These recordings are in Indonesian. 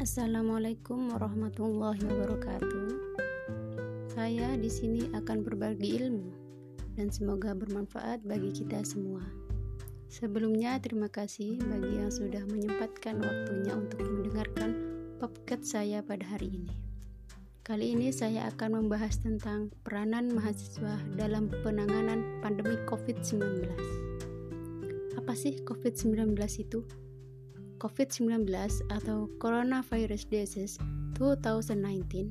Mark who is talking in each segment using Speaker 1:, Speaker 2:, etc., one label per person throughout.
Speaker 1: Assalamualaikum warahmatullahi wabarakatuh. Saya di sini akan berbagi ilmu dan semoga bermanfaat bagi kita semua. Sebelumnya terima kasih bagi yang sudah menyempatkan waktunya untuk mendengarkan podcast saya pada hari ini. Kali ini saya akan membahas tentang peranan mahasiswa dalam penanganan pandemi COVID-19. Apa sih COVID-19 itu? COVID-19 atau Coronavirus Disease 2019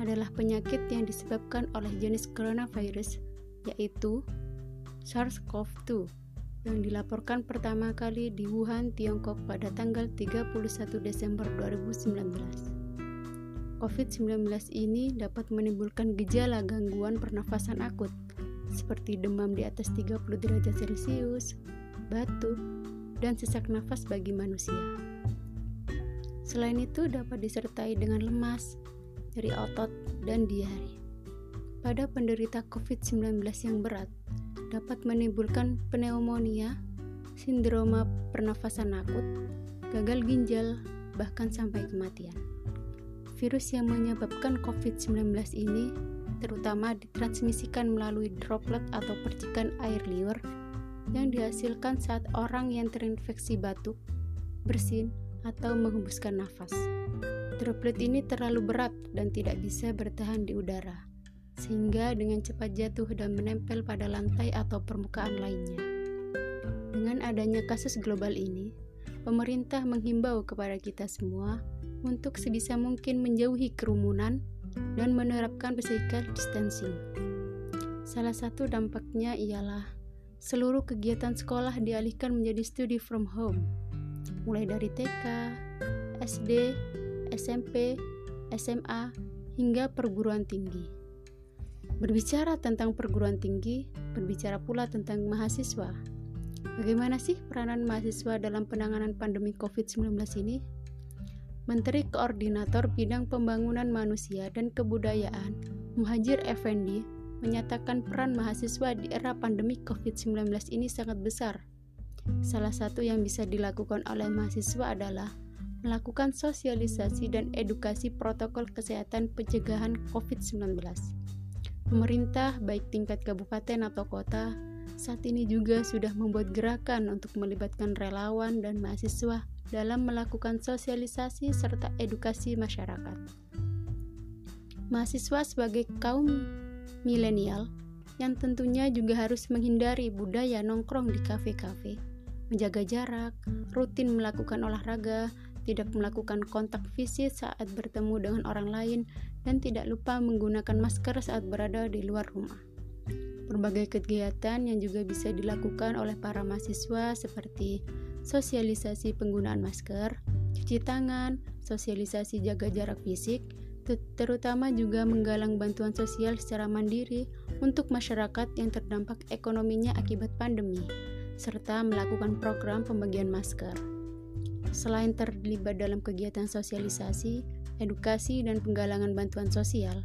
Speaker 1: adalah penyakit yang disebabkan oleh jenis coronavirus yaitu SARS-CoV-2 yang dilaporkan pertama kali di Wuhan, Tiongkok pada tanggal 31 Desember 2019. COVID-19 ini dapat menimbulkan gejala gangguan pernafasan akut seperti demam di atas 30 derajat Celcius, batuk, dan sesak nafas bagi manusia. Selain itu dapat disertai dengan lemas, nyeri otot, dan diare. Pada penderita COVID-19 yang berat, dapat menimbulkan pneumonia, sindroma pernafasan akut, gagal ginjal, bahkan sampai kematian. Virus yang menyebabkan COVID-19 ini terutama ditransmisikan melalui droplet atau percikan air liur yang dihasilkan saat orang yang terinfeksi batuk, bersin, atau menghembuskan nafas. Droplet ini terlalu berat dan tidak bisa bertahan di udara, sehingga dengan cepat jatuh dan menempel pada lantai atau permukaan lainnya. Dengan adanya kasus global ini, pemerintah menghimbau kepada kita semua untuk sebisa mungkin menjauhi kerumunan dan menerapkan physical distancing. Salah satu dampaknya ialah seluruh kegiatan sekolah dialihkan menjadi studi from home, mulai dari TK, SD, SMP, SMA, hingga perguruan tinggi. Berbicara tentang perguruan tinggi, berbicara pula tentang mahasiswa. Bagaimana sih peranan mahasiswa dalam penanganan pandemi COVID-19 ini? Menteri Koordinator Bidang Pembangunan Manusia dan Kebudayaan, Muhajir Effendi, menyatakan peran mahasiswa di era pandemi COVID-19 ini sangat besar. Salah satu yang bisa dilakukan oleh mahasiswa adalah melakukan sosialisasi dan edukasi protokol kesehatan pencegahan COVID-19. Pemerintah, baik tingkat kabupaten atau kota, saat ini juga sudah membuat gerakan untuk melibatkan relawan dan mahasiswa dalam melakukan sosialisasi serta edukasi masyarakat. Mahasiswa sebagai kaum milenial yang tentunya juga harus menghindari budaya nongkrong di kafe-kafe, menjaga jarak, rutin melakukan olahraga, tidak melakukan kontak fisik saat bertemu dengan orang lain, dan tidak lupa menggunakan masker saat berada di luar rumah. Berbagai kegiatan yang juga bisa dilakukan oleh para mahasiswa seperti sosialisasi penggunaan masker, cuci tangan, sosialisasi jaga jarak fisik, terutama juga menggalang bantuan sosial secara mandiri untuk masyarakat yang terdampak ekonominya akibat pandemi, serta melakukan program pembagian masker. Selain terlibat dalam kegiatan sosialisasi, edukasi, dan penggalangan bantuan sosial,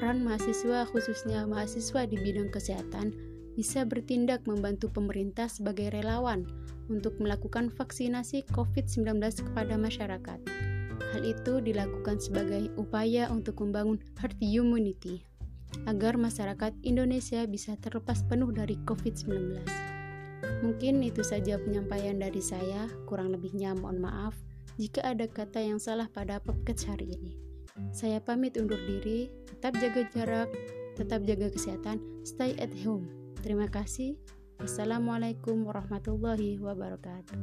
Speaker 1: peran mahasiswa, khususnya mahasiswa di bidang kesehatan, bisa bertindak membantu pemerintah sebagai relawan untuk melakukan vaksinasi COVID-19 kepada masyarakat Hal itu dilakukan sebagai upaya untuk membangun herd immunity agar masyarakat Indonesia bisa terlepas penuh dari COVID-19. Mungkin itu saja penyampaian dari saya, kurang lebihnya mohon maaf jika ada kata yang salah pada podcast hari ini. Saya pamit undur diri, tetap jaga jarak, tetap jaga kesehatan, stay at home. Terima kasih. Wassalamualaikum warahmatullahi wabarakatuh.